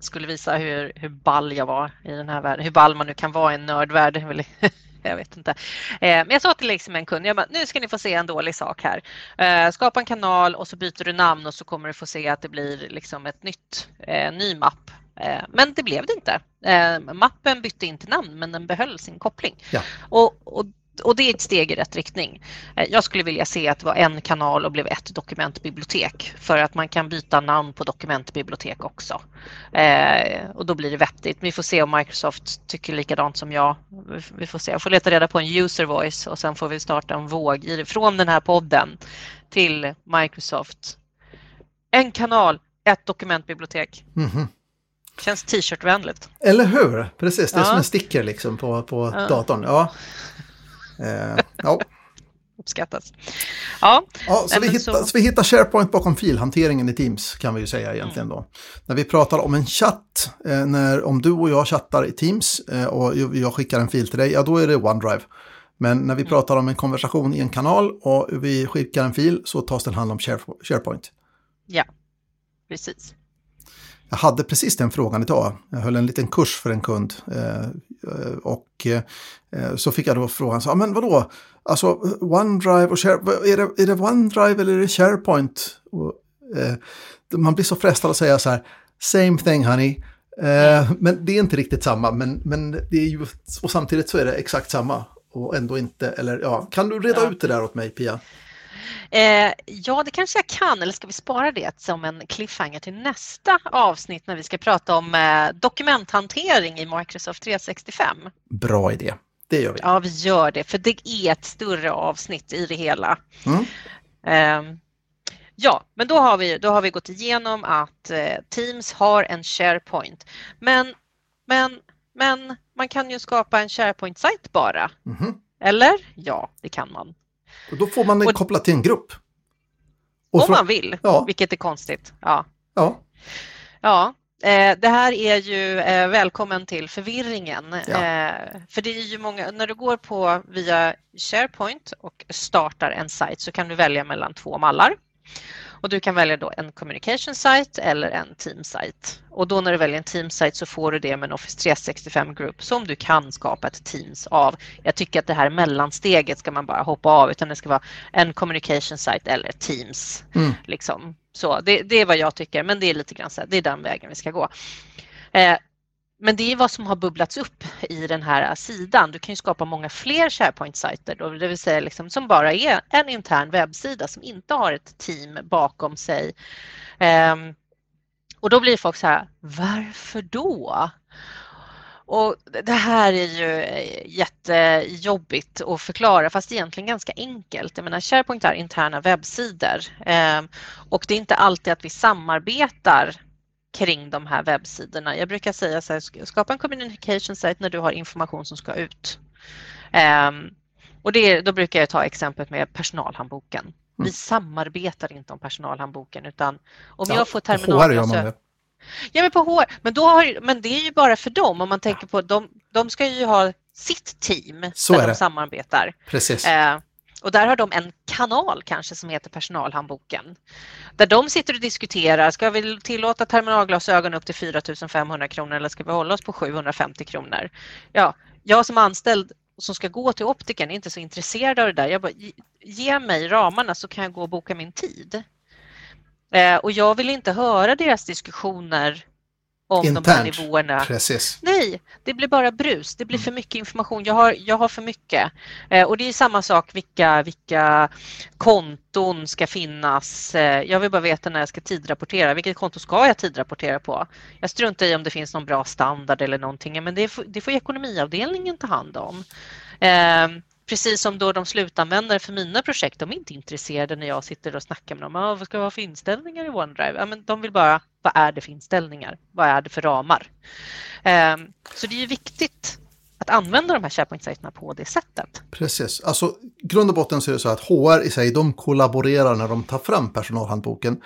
skulle visa hur, hur ball jag var i den här världen, hur ball man nu kan vara i en nördvärld. jag vet inte. Eh, men jag sa till liksom en kund, jag bara, nu ska ni få se en dålig sak här. Eh, skapa en kanal och så byter du namn och så kommer du få se att det blir liksom ett nytt, eh, ny mapp. Eh, men det blev det inte. Eh, mappen bytte inte namn men den behöll sin koppling. Ja. Och, och och det är ett steg i rätt riktning. Eh, jag skulle vilja se att det var en kanal och blev ett dokumentbibliotek för att man kan byta namn på dokumentbibliotek också. Och då blir det vettigt. Vi får se om Microsoft tycker likadant som jag. Vi får se. Jag får leta reda på en user voice och sen får vi starta en våg i, från den här podden till Microsoft. En kanal, ett dokumentbibliotek. Mm -hmm. Känns t-shirtvänligt. Eller hur? Precis, det är ja. som en sticker liksom på, på ja. datorn. Ja. Eh, ja. Uppskattas. Ja, ja så, vi hittar, så... så... vi hittar SharePoint bakom filhanteringen i Teams kan vi ju säga egentligen då. När vi pratar om en chatt, eh, när, om du och jag chattar i Teams eh, och jag skickar en fil till dig, ja då är det OneDrive. Men när vi mm. pratar om en konversation i en kanal och vi skickar en fil så tas den hand om SharePoint. Ja, precis. Jag hade precis den frågan idag. Jag höll en liten kurs för en kund. Eh, och eh, så fick jag då frågan, så, men vadå? Alltså OneDrive och SharePoint, är det, är det OneDrive eller är det SharePoint? Och, eh, man blir så frestad att säga så här, same thing honey. men det är inte riktigt samma, men, men det är ju, och samtidigt så är det exakt samma. Och ändå inte, eller ja, kan du reda ja. ut det där åt mig Pia? Eh, ja, det kanske jag kan, eller ska vi spara det som en cliffhanger till nästa avsnitt när vi ska prata om eh, dokumenthantering i Microsoft 365? Bra idé, det gör vi. Ja, vi gör det, för det är ett större avsnitt i det hela. Mm. Eh, ja, men då har, vi, då har vi gått igenom att eh, Teams har en SharePoint. Men, men, men man kan ju skapa en SharePoint-sajt bara. Mm. Eller? Ja, det kan man. Och då får man den kopplad till en grupp. Och om man vill, ja. vilket är konstigt. Ja. Ja. ja. Eh, det här är ju eh, välkommen till förvirringen. Ja. Eh, för det är ju många, när du går på via SharePoint och startar en sajt så kan du välja mellan två mallar. Och du kan välja då en communication site eller en team site. Och då när du väljer en team site så får du det med en Office 365 Group som du kan skapa ett Teams av. Jag tycker att det här mellansteget ska man bara hoppa av utan det ska vara en communication site eller Teams. Mm. Liksom. Så det, det, är vad jag tycker, men det är lite grann så här, det är den vägen vi ska gå. Eh, men det är vad som har bubblats upp i den här äh, sidan. Du kan ju skapa många fler SharePoint-sajter, det vill säga liksom, som bara är en intern webbsida som inte har ett team bakom sig. Ehm, och då blir folk så här, varför då? Och det här är ju eh, jättejobbigt att förklara fast egentligen ganska enkelt. Jag menar SharePoint är interna webbsidor ehm, och det är inte alltid att vi samarbetar kring de här webbsidorna. Jag brukar säga så här, skapa en communication site när du har information som ska ut. Um, och det, då brukar jag ta exemplet med personalhandboken. Mm. Vi samarbetar inte om personalhandboken utan om ja, jag får terminalglasögon. Ja, men på HR. Men, då har, men det är ju bara för dem. Om man tänker på de, de ska ju ha sitt team Så där de samarbetar. Precis. Uh, och där har de en kanal kanske som heter personalhandboken. Där de sitter och diskuterar, ska vi tillåta terminalglasögon upp till 4 500 kronor eller ska vi hålla oss på 750 kronor? Ja, jag som anställd som ska gå till optiken är inte så intresserad av det där. Jag bara, ge mig ramarna så kan jag gå och boka min tid. Eh, och jag vill inte höra deras diskussioner om Internt. de här nivåerna. Precis. Nej, det blir bara brus. Det blir mm. för mycket information. Jag har, jag har för mycket. Eh, och det är samma sak vilka, vilka konton ska finnas. Eh, jag vill bara veta när jag ska tidrapportera. Vilket konto ska jag tidrapportera på? Jag struntar i om det finns någon bra standard eller någonting, men det får, det får ekonomiavdelningen ta hand om. Eh, Precis som då de slutanvändare för mina projekt, de är inte intresserade när jag sitter och snackar med dem. Ah, vad ska vi ha för inställningar i OneDrive? Ja, men de vill bara, vad är det för inställningar? Vad är det för ramar? Um, så det är ju viktigt att använda de här SharePoint-sajterna på det sättet. Precis, alltså grund och botten så är det så att HR i sig, de kollaborerar när de tar fram personalhandboken.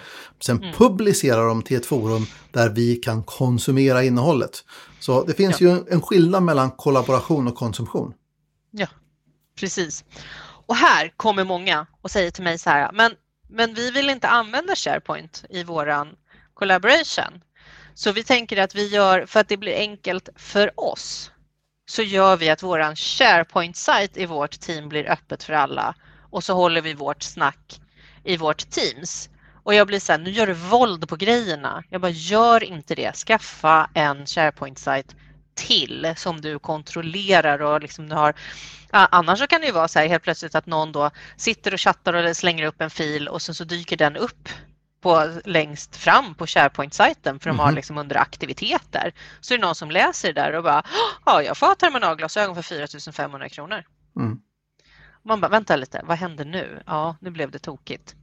Sen mm. publicerar de till ett forum där vi kan konsumera innehållet. Så det finns ja. ju en skillnad mellan kollaboration och konsumtion. Ja, precis. Och här kommer många och säger till mig så här, men, men vi vill inte använda SharePoint i våran collaboration. Så vi tänker att vi gör, för att det blir enkelt för oss, så gör vi att våran SharePoint-sajt i vårt team blir öppet för alla och så håller vi vårt snack i vårt Teams. Och jag blir så här, nu gör du våld på grejerna. Jag bara, gör inte det. Skaffa en SharePoint-sajt till som du kontrollerar och liksom du har Annars så kan det ju vara så här helt plötsligt att någon då sitter och chattar och slänger upp en fil och sen så dyker den upp på, längst fram på SharePoint-sajten för de har mhm. liksom under aktiviteter. Så är det någon som läser det där och bara ja, jag får ha terminalglasögon för 4 500 kronor. Mm. Man bara, vänta lite, vad händer nu? Ja, nu blev det tokigt.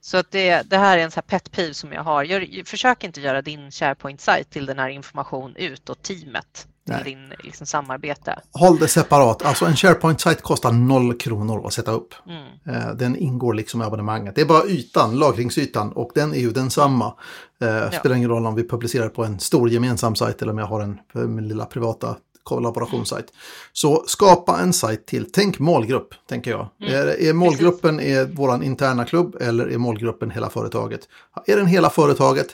Så att det, det här är en så pet peeve som jag har. Gör, försök inte göra din SharePoint-sajt till den här information utåt teamet till din liksom, samarbete. Håll det separat. Alltså en SharePoint-sajt kostar noll kronor att sätta upp. Mm. Eh, den ingår liksom i abonnemanget. Det är bara ytan, lagringsytan och den är ju densamma. Eh, ja. Spelar ingen roll om vi publicerar på en stor gemensam sajt eller om jag har en min lilla privata kollaborationssajt. Så skapa en sajt till, tänk målgrupp, tänker jag. Mm. Är, är målgruppen är vår interna klubb eller är målgruppen hela företaget? Är den hela företaget,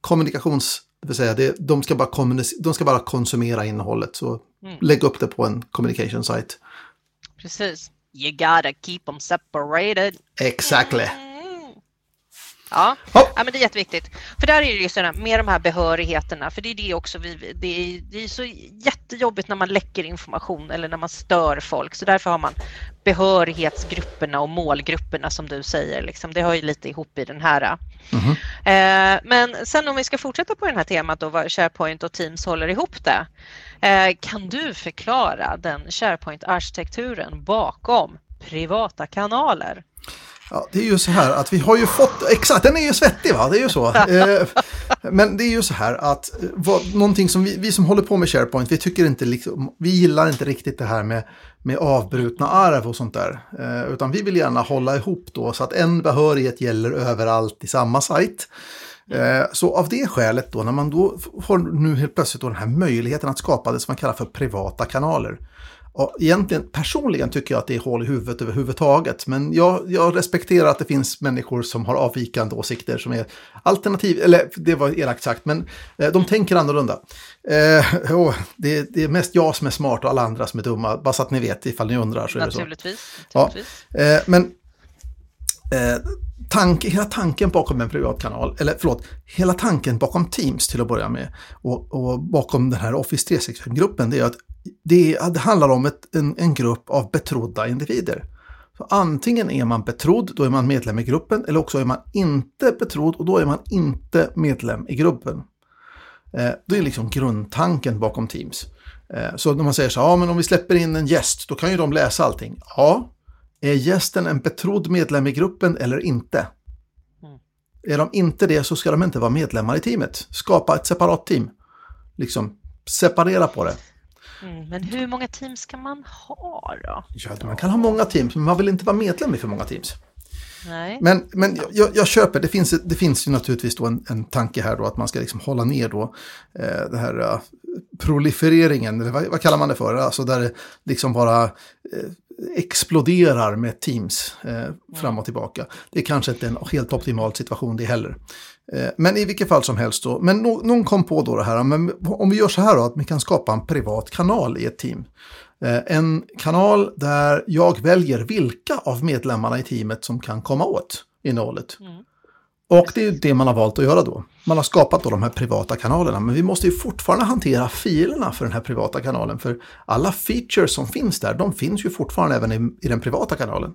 kommunikations det vill säga, det, de, ska bara de ska bara konsumera innehållet. Så mm. lägg upp det på en communication site. Precis. You gotta keep them separated. Exactly. Ja. ja, men det är jätteviktigt. För där är det ju sådana, med de här behörigheterna, för det är det också vi, det är, det är så jättejobbigt när man läcker information eller när man stör folk. Så därför har man behörighetsgrupperna och målgrupperna som du säger. Liksom. Det hör ju lite ihop i den här. Mm. Eh, men sen om vi ska fortsätta på det här temat då, vad SharePoint och Teams håller ihop det. Eh, kan du förklara den SharePoint-arkitekturen bakom privata kanaler? Ja, det är ju så här att vi har ju fått, exakt, den är ju svettig va, det är ju så. Eh, men det är ju så här att eh, vad, någonting som vi, vi som håller på med SharePoint, vi tycker inte liksom, vi gillar inte riktigt det här med, med avbrutna arv och sånt där. Eh, utan vi vill gärna hålla ihop då så att en behörighet gäller överallt i samma sajt. Så av det skälet då, när man då får nu helt plötsligt då den här möjligheten att skapa det som man kallar för privata kanaler. Och egentligen personligen tycker jag att det är hål i huvudet överhuvudtaget. Men jag, jag respekterar att det finns människor som har avvikande åsikter som är alternativ, eller det var elakt sagt, men eh, de tänker annorlunda. Eh, oh, det, det, är mest jag som är smart och alla andra som är dumma, bara så att ni vet ifall ni undrar. Så naturligtvis. Så. naturligtvis. Ja, eh, men eh, tank, hela tanken bakom en privatkanal, eller förlåt, hela tanken bakom Teams till att börja med och, och bakom den här Office 365-gruppen, det är att det, det handlar om ett, en, en grupp av betrodda individer. Så antingen är man betrodd, då är man medlem i gruppen, eller också är man inte betrodd och då är man inte medlem i gruppen. Eh, det är liksom grundtanken bakom Teams. Eh, så när man säger så ja men om vi släpper in en gäst, då kan ju de läsa allting. Ja, är gästen en betrodd medlem i gruppen eller inte? Mm. Är de inte det så ska de inte vara medlemmar i teamet. Skapa ett separat team. Liksom separera på det. Mm, men hur många teams ska man ha då? Ja, man kan ha många teams, men man vill inte vara medlem i för många teams. Nej. Men, men jag, jag, köper, det finns, det finns ju naturligtvis då en, en tanke här då att man ska liksom hålla ner då eh, det här uh, prolifereringen, eller vad, vad, kallar man det för? Alltså där det liksom bara eh, exploderar med teams eh, fram och tillbaka. Det är kanske inte en helt optimal situation det heller. Eh, men i vilket fall som helst då, men no någon kom på då det här, men om vi gör så här då, att vi kan skapa en privat kanal i ett team. Eh, en kanal där jag väljer vilka av medlemmarna i teamet som kan komma åt innehållet. Mm. Och det är det man har valt att göra då. Man har skapat då de här privata kanalerna, men vi måste ju fortfarande hantera filerna för den här privata kanalen. För alla features som finns där, de finns ju fortfarande även i, i den privata kanalen.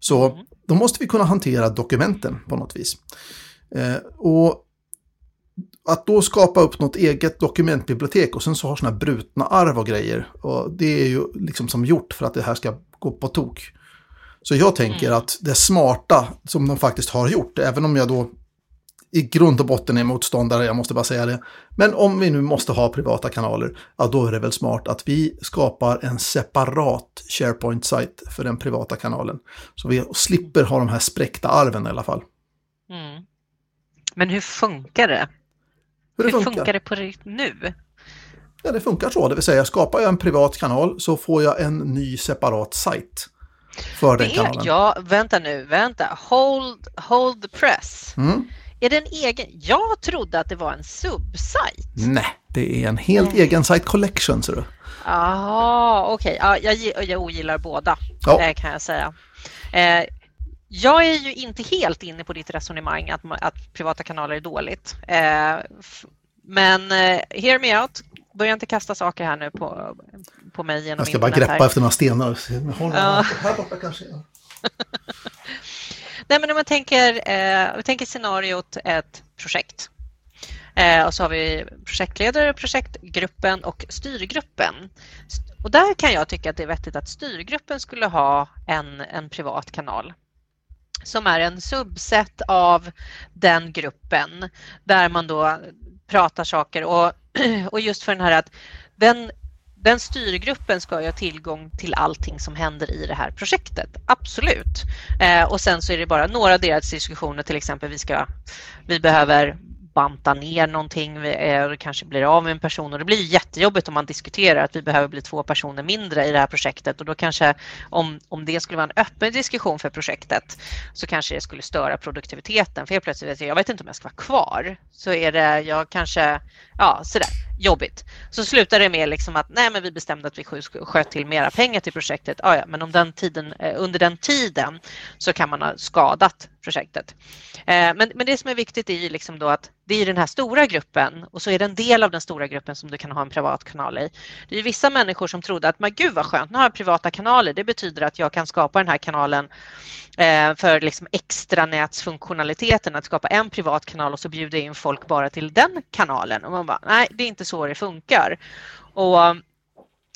Så mm. då måste vi kunna hantera dokumenten på något vis. Eh, och att då skapa upp något eget dokumentbibliotek och sen så har sådana brutna arv och grejer. Och det är ju liksom som gjort för att det här ska gå på tok. Så jag tänker mm. att det smarta som de faktiskt har gjort, även om jag då i grund och botten är motståndare, jag måste bara säga det. Men om vi nu måste ha privata kanaler, ja då är det väl smart att vi skapar en separat SharePoint-sajt för den privata kanalen. Så vi slipper ha de här spräckta arven i alla fall. Mm. Men hur funkar det? Hur, hur funkar? funkar det på nu? Ja, det funkar så, det vill säga skapar jag en privat kanal så får jag en ny separat sajt för den kanalen. Ja, vänta nu, vänta. Hold, hold the press. Mm. Är det en egen? Jag trodde att det var en subsajt. Nej, det är en helt Nej. egen site collection. Ser du. Jaha, okej. Okay. Ja, jag, jag ogillar båda, ja. det kan jag säga. Eh, jag är ju inte helt inne på ditt resonemang att, att privata kanaler är dåligt. Eh, men eh, hear me out. Börja inte kasta saker här nu på, på mig genom Jag ska bara greppa här. efter några stenar. Ja. Här borta kanske. Nej, men om man tänker, eh, vi tänker scenariot ett projekt. Eh, och så har vi projektledare, projektgruppen och styrgruppen. Och där kan jag tycka att det är vettigt att styrgruppen skulle ha en, en privat kanal som är en subset av den gruppen där man då pratar saker och, och just för den här att den den styrgruppen ska ju ha tillgång till allting som händer i det här projektet. Absolut. Eh, och sen så är det bara några deras diskussioner, till exempel vi, ska, vi behöver banta ner någonting, vi är, kanske blir av med en person och det blir jättejobbigt om man diskuterar att vi behöver bli två personer mindre i det här projektet och då kanske om, om det skulle vara en öppen diskussion för projektet så kanske det skulle störa produktiviteten för helt plötsligt vet jag, jag vet inte om jag ska vara kvar så är det jag kanske, ja sådär jobbigt. Så slutar det med liksom att nej men vi bestämde att vi sköt till mera pengar till projektet. Ah, ja, men om den tiden, eh, under den tiden så kan man ha skadat projektet. Eh, men, men det som är viktigt är ju liksom då att det är den här stora gruppen och så är det en del av den stora gruppen som du kan ha en privat kanal i. Det är vissa människor som trodde att men gud vad skönt, nu har jag privata kanaler. Det betyder att jag kan skapa den här kanalen eh, för liksom extranätsfunktionaliteten, att skapa en privat kanal och så bjuda in folk bara till den kanalen. Och man bara, nej, det är inte så det funkar. Och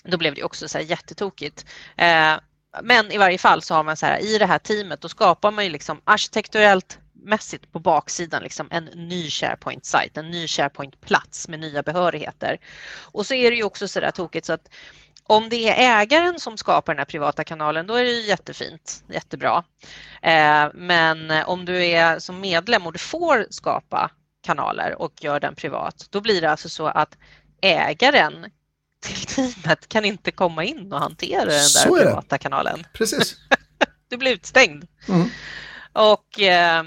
då blev det också så här jättetokigt. Eh, men i varje fall så har man så här i det här teamet, då skapar man ju liksom arkitekturellt mässigt på baksidan liksom en ny SharePoint-sajt, en ny SharePoint-plats med nya behörigheter. Och så är det ju också så där tokigt så att om det är ägaren som skapar den här privata kanalen, då är det jättefint, jättebra. Eh, men om du är som medlem och du får skapa kanaler och gör den privat, då blir det alltså så att ägaren till teamet kan inte komma in och hantera den där privata kanalen. Precis. du blir utstängd. Mm. Och eh,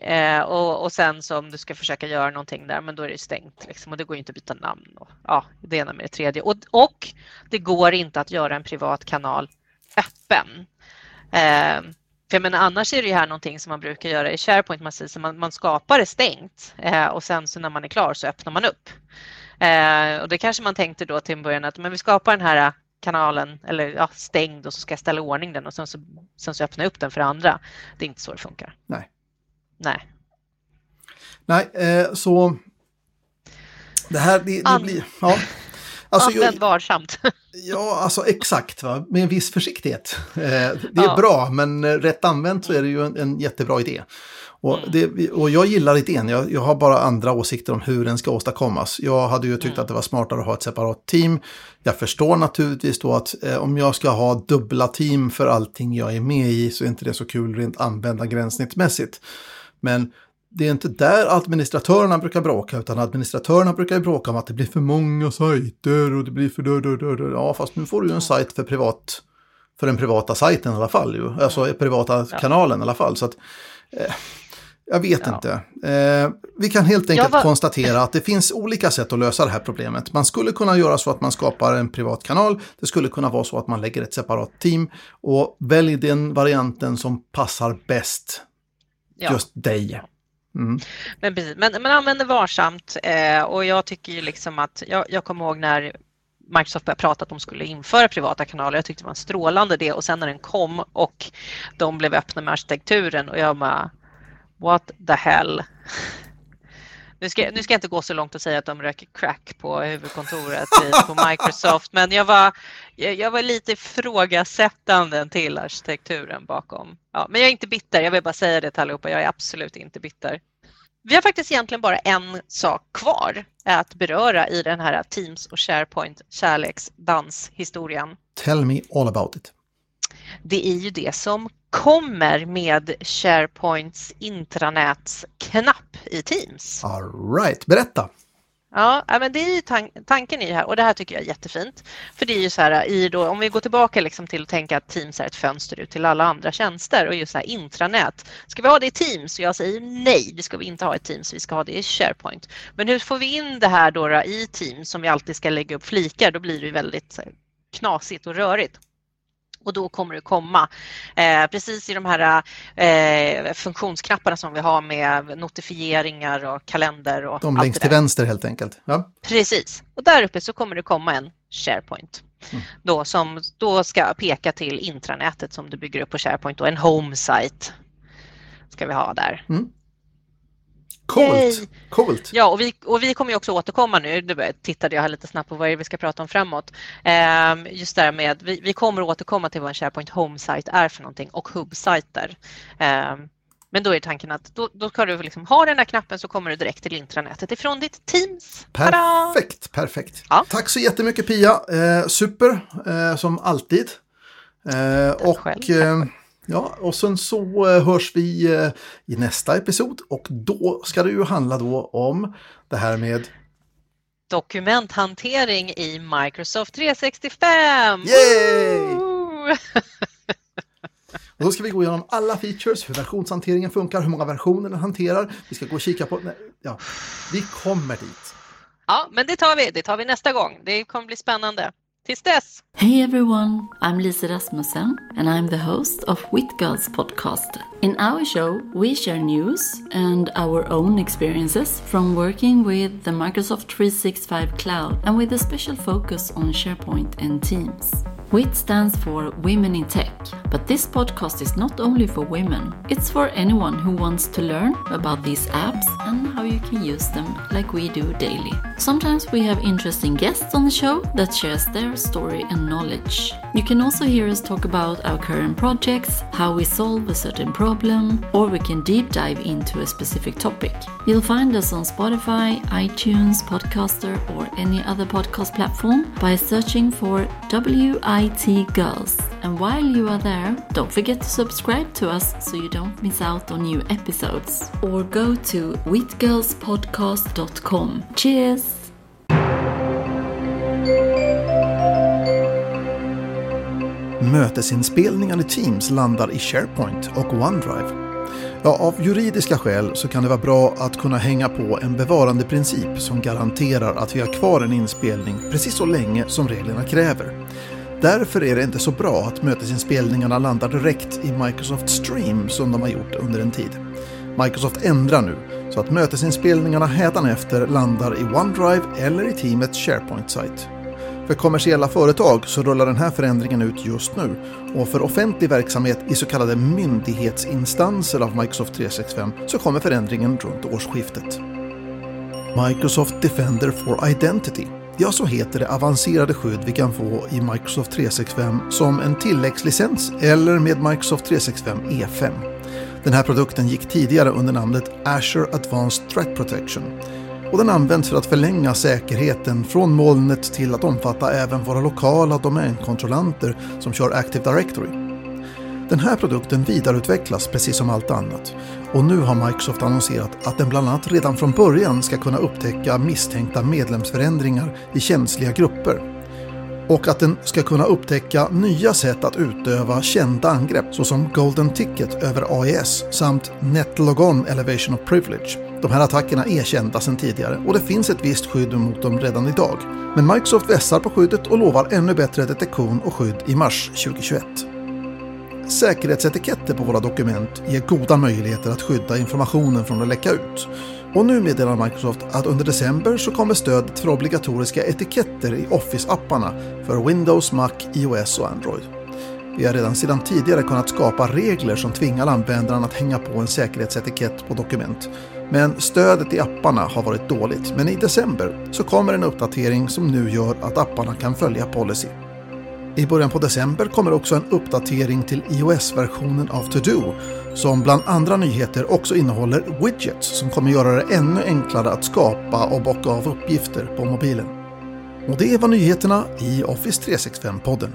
Eh, och, och, sen så om du ska försöka göra någonting där, men då är det stängt liksom, och det går inte att byta namn. Och, ja, det ena med det tredje. Och, och det går inte att göra en privat kanal öppen. Eh, för men annars är det här någonting som man brukar göra i SharePoint. Man, säger, man, man skapar det stängt eh, och sen så när man är klar så öppnar man upp. Eh, och det kanske man tänkte då till en början att men vi skapar den här kanalen eller ja, stängd och så ska jag ställa ordning den och sen så, sen så öppnar jag upp den för andra. Det är inte så det funkar. Nej. Nej. Nej, eh, så det här det, det blir... Ja. Alltså, Använd varsamt. ja, alltså exakt, va? med en viss försiktighet. Eh, det är ja. bra, men eh, rätt använt så är det ju en, en jättebra idé. Och, mm. det, och jag gillar idén, jag, jag har bara andra åsikter om hur den ska åstadkommas. Jag hade ju tyckt mm. att det var smartare att ha ett separat team. Jag förstår naturligtvis då att eh, om jag ska ha dubbla team för allting jag är med i så är inte det så kul rent användargränssnittmässigt. Men det är inte där administratörerna brukar bråka, utan administratörerna brukar bråka om att det blir för många sajter och det blir för... Dö, dö, dö. Ja, fast nu får du ju en sajt för privat för den privata sajten i alla fall, ju. alltså privata ja. kanalen i alla fall. Så att, eh, jag vet ja. inte. Eh, vi kan helt enkelt var... konstatera att det finns olika sätt att lösa det här problemet. Man skulle kunna göra så att man skapar en privat kanal. Det skulle kunna vara så att man lägger ett separat team och välj den varianten som passar bäst ja. just dig. Mm. Men, precis, men, men använd det varsamt eh, och jag tycker ju liksom att jag, jag kommer ihåg när Microsoft började prata att de skulle införa privata kanaler. Jag tyckte det var en strålande det och sen när den kom och de blev öppna med arkitekturen och jag bara What the hell? Nu ska, nu ska jag inte gå så långt och säga att de röker crack på huvudkontoret på Microsoft, men jag var, jag var lite ifrågasättande till arkitekturen bakom. Ja, men jag är inte bitter, jag vill bara säga det till allihopa, jag är absolut inte bitter. Vi har faktiskt egentligen bara en sak kvar att beröra i den här Teams och SharePoint kärleksdanshistorien. Tell me all about it. Det är ju det som kommer med SharePoints intranätsknapp i Teams. All right, berätta. Ja, men det är ju tan tanken i här och det här tycker jag är jättefint. För det är ju så här, i då, om vi går tillbaka liksom till att tänka att Teams är ett fönster ut till alla andra tjänster och just så här intranät. Ska vi ha det i Teams? Jag säger nej, det ska vi inte ha i Teams, vi ska ha det i SharePoint. Men hur får vi in det här då, då i Teams som vi alltid ska lägga upp flikar? Då blir det väldigt knasigt och rörigt och då kommer det komma eh, precis i de här eh, funktionsknapparna som vi har med notifieringar och kalender. Och de längst till vänster helt enkelt. Ja. Precis, och där uppe så kommer det komma en SharePoint mm. då, som då ska peka till intranätet som du bygger upp på SharePoint och en home site ska vi ha där. Mm. Coolt! Coolt. Ja, och vi, och vi kommer ju också återkomma nu. Nu tittade jag här lite snabbt på vad vi ska prata om framåt. Ehm, just det här med, vi, vi kommer återkomma till vad en SharePoint Home-site är för någonting och hub-sajter. Ehm, men då är tanken att då, då ska du liksom ha den där knappen så kommer du direkt till intranätet ifrån ditt Teams. Perfekt, perfekt. Ja. Tack så jättemycket Pia. Eh, super, eh, som alltid. Eh, och själv, Ja, och sen så eh, hörs vi eh, i nästa episod och då ska det ju handla då om det här med dokumenthantering i Microsoft 365! Yay! Och då ska vi gå igenom alla features, hur versionshanteringen funkar, hur många versioner den hanterar. Vi ska gå och kika på... Ja, vi kommer dit. Ja, men det tar vi. Det tar vi nästa gång. Det kommer bli spännande. Tills dess! Hey everyone, I'm Lisa Rasmussen and I'm the host of Wit Girls podcast. In our show, we share news and our own experiences from working with the Microsoft 365 Cloud and with a special focus on SharePoint and Teams. WIT stands for Women in Tech, but this podcast is not only for women. It's for anyone who wants to learn about these apps and how you can use them like we do daily. Sometimes we have interesting guests on the show that shares their story and knowledge. You can also hear us talk about our current projects, how we solve a certain problem, or we can deep dive into a specific topic. You'll find us on Spotify, iTunes, Podcaster, or any other podcast platform by searching for IT Girls. And while you are there, don't forget to subscribe to us so you don't miss out on new episodes. Or go to witgirlspodcast.com. Cheers! Mötesinspelningar i Teams landar i SharePoint och OneDrive. Ja, av juridiska skäl så kan det vara bra att kunna hänga på en bevarandeprincip som garanterar att vi har kvar en inspelning precis så länge som reglerna kräver. Därför är det inte så bra att mötesinspelningarna landar direkt i Microsoft Stream som de har gjort under en tid. Microsoft ändrar nu så att mötesinspelningarna hädanefter landar i OneDrive eller i teamets SharePoint-sajt. För kommersiella företag så rullar den här förändringen ut just nu och för offentlig verksamhet i så kallade myndighetsinstanser av Microsoft 365 så kommer förändringen runt årsskiftet. Microsoft Defender for Identity Ja, så heter det avancerade skydd vi kan få i Microsoft 365 som en tilläggslicens eller med Microsoft 365 E5. Den här produkten gick tidigare under namnet Azure Advanced Threat Protection och den används för att förlänga säkerheten från molnet till att omfatta även våra lokala domänkontrollanter som kör Active Directory. Den här produkten vidareutvecklas precis som allt annat och nu har Microsoft annonserat att den bland annat redan från början ska kunna upptäcka misstänkta medlemsförändringar i känsliga grupper och att den ska kunna upptäcka nya sätt att utöva kända angrepp såsom Golden Ticket över AES samt NetLogon Elevation of Privilege de här attackerna är kända sedan tidigare och det finns ett visst skydd mot dem redan idag. Men Microsoft vässar på skyddet och lovar ännu bättre detektion och skydd i mars 2021. Säkerhetsetiketter på våra dokument ger goda möjligheter att skydda informationen från att läcka ut. Och nu meddelar Microsoft att under december så kommer stödet för obligatoriska etiketter i Office-apparna för Windows, Mac, iOS och Android. Vi har redan sedan tidigare kunnat skapa regler som tvingar användaren att hänga på en säkerhetsetikett på dokument men stödet i apparna har varit dåligt. Men i december så kommer en uppdatering som nu gör att apparna kan följa policy. I början på december kommer också en uppdatering till iOS-versionen av To-Do som bland andra nyheter också innehåller widgets som kommer göra det ännu enklare att skapa och bocka av uppgifter på mobilen. Och det var nyheterna i Office 365-podden.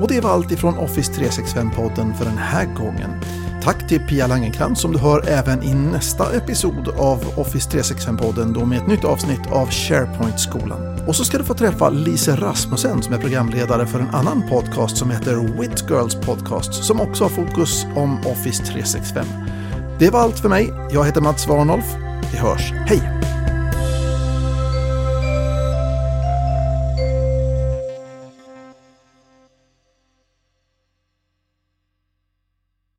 Och det var allt ifrån Office 365-podden för den här gången. Tack till Pia Langenkrantz som du hör även i nästa episod av Office 365-podden då med ett nytt avsnitt av SharePoint-skolan. Och så ska du få träffa Lise Rasmussen som är programledare för en annan podcast som heter Wit Girls Podcast som också har fokus om Office 365. Det var allt för mig. Jag heter Mats Warnolf. Vi hörs. Hej!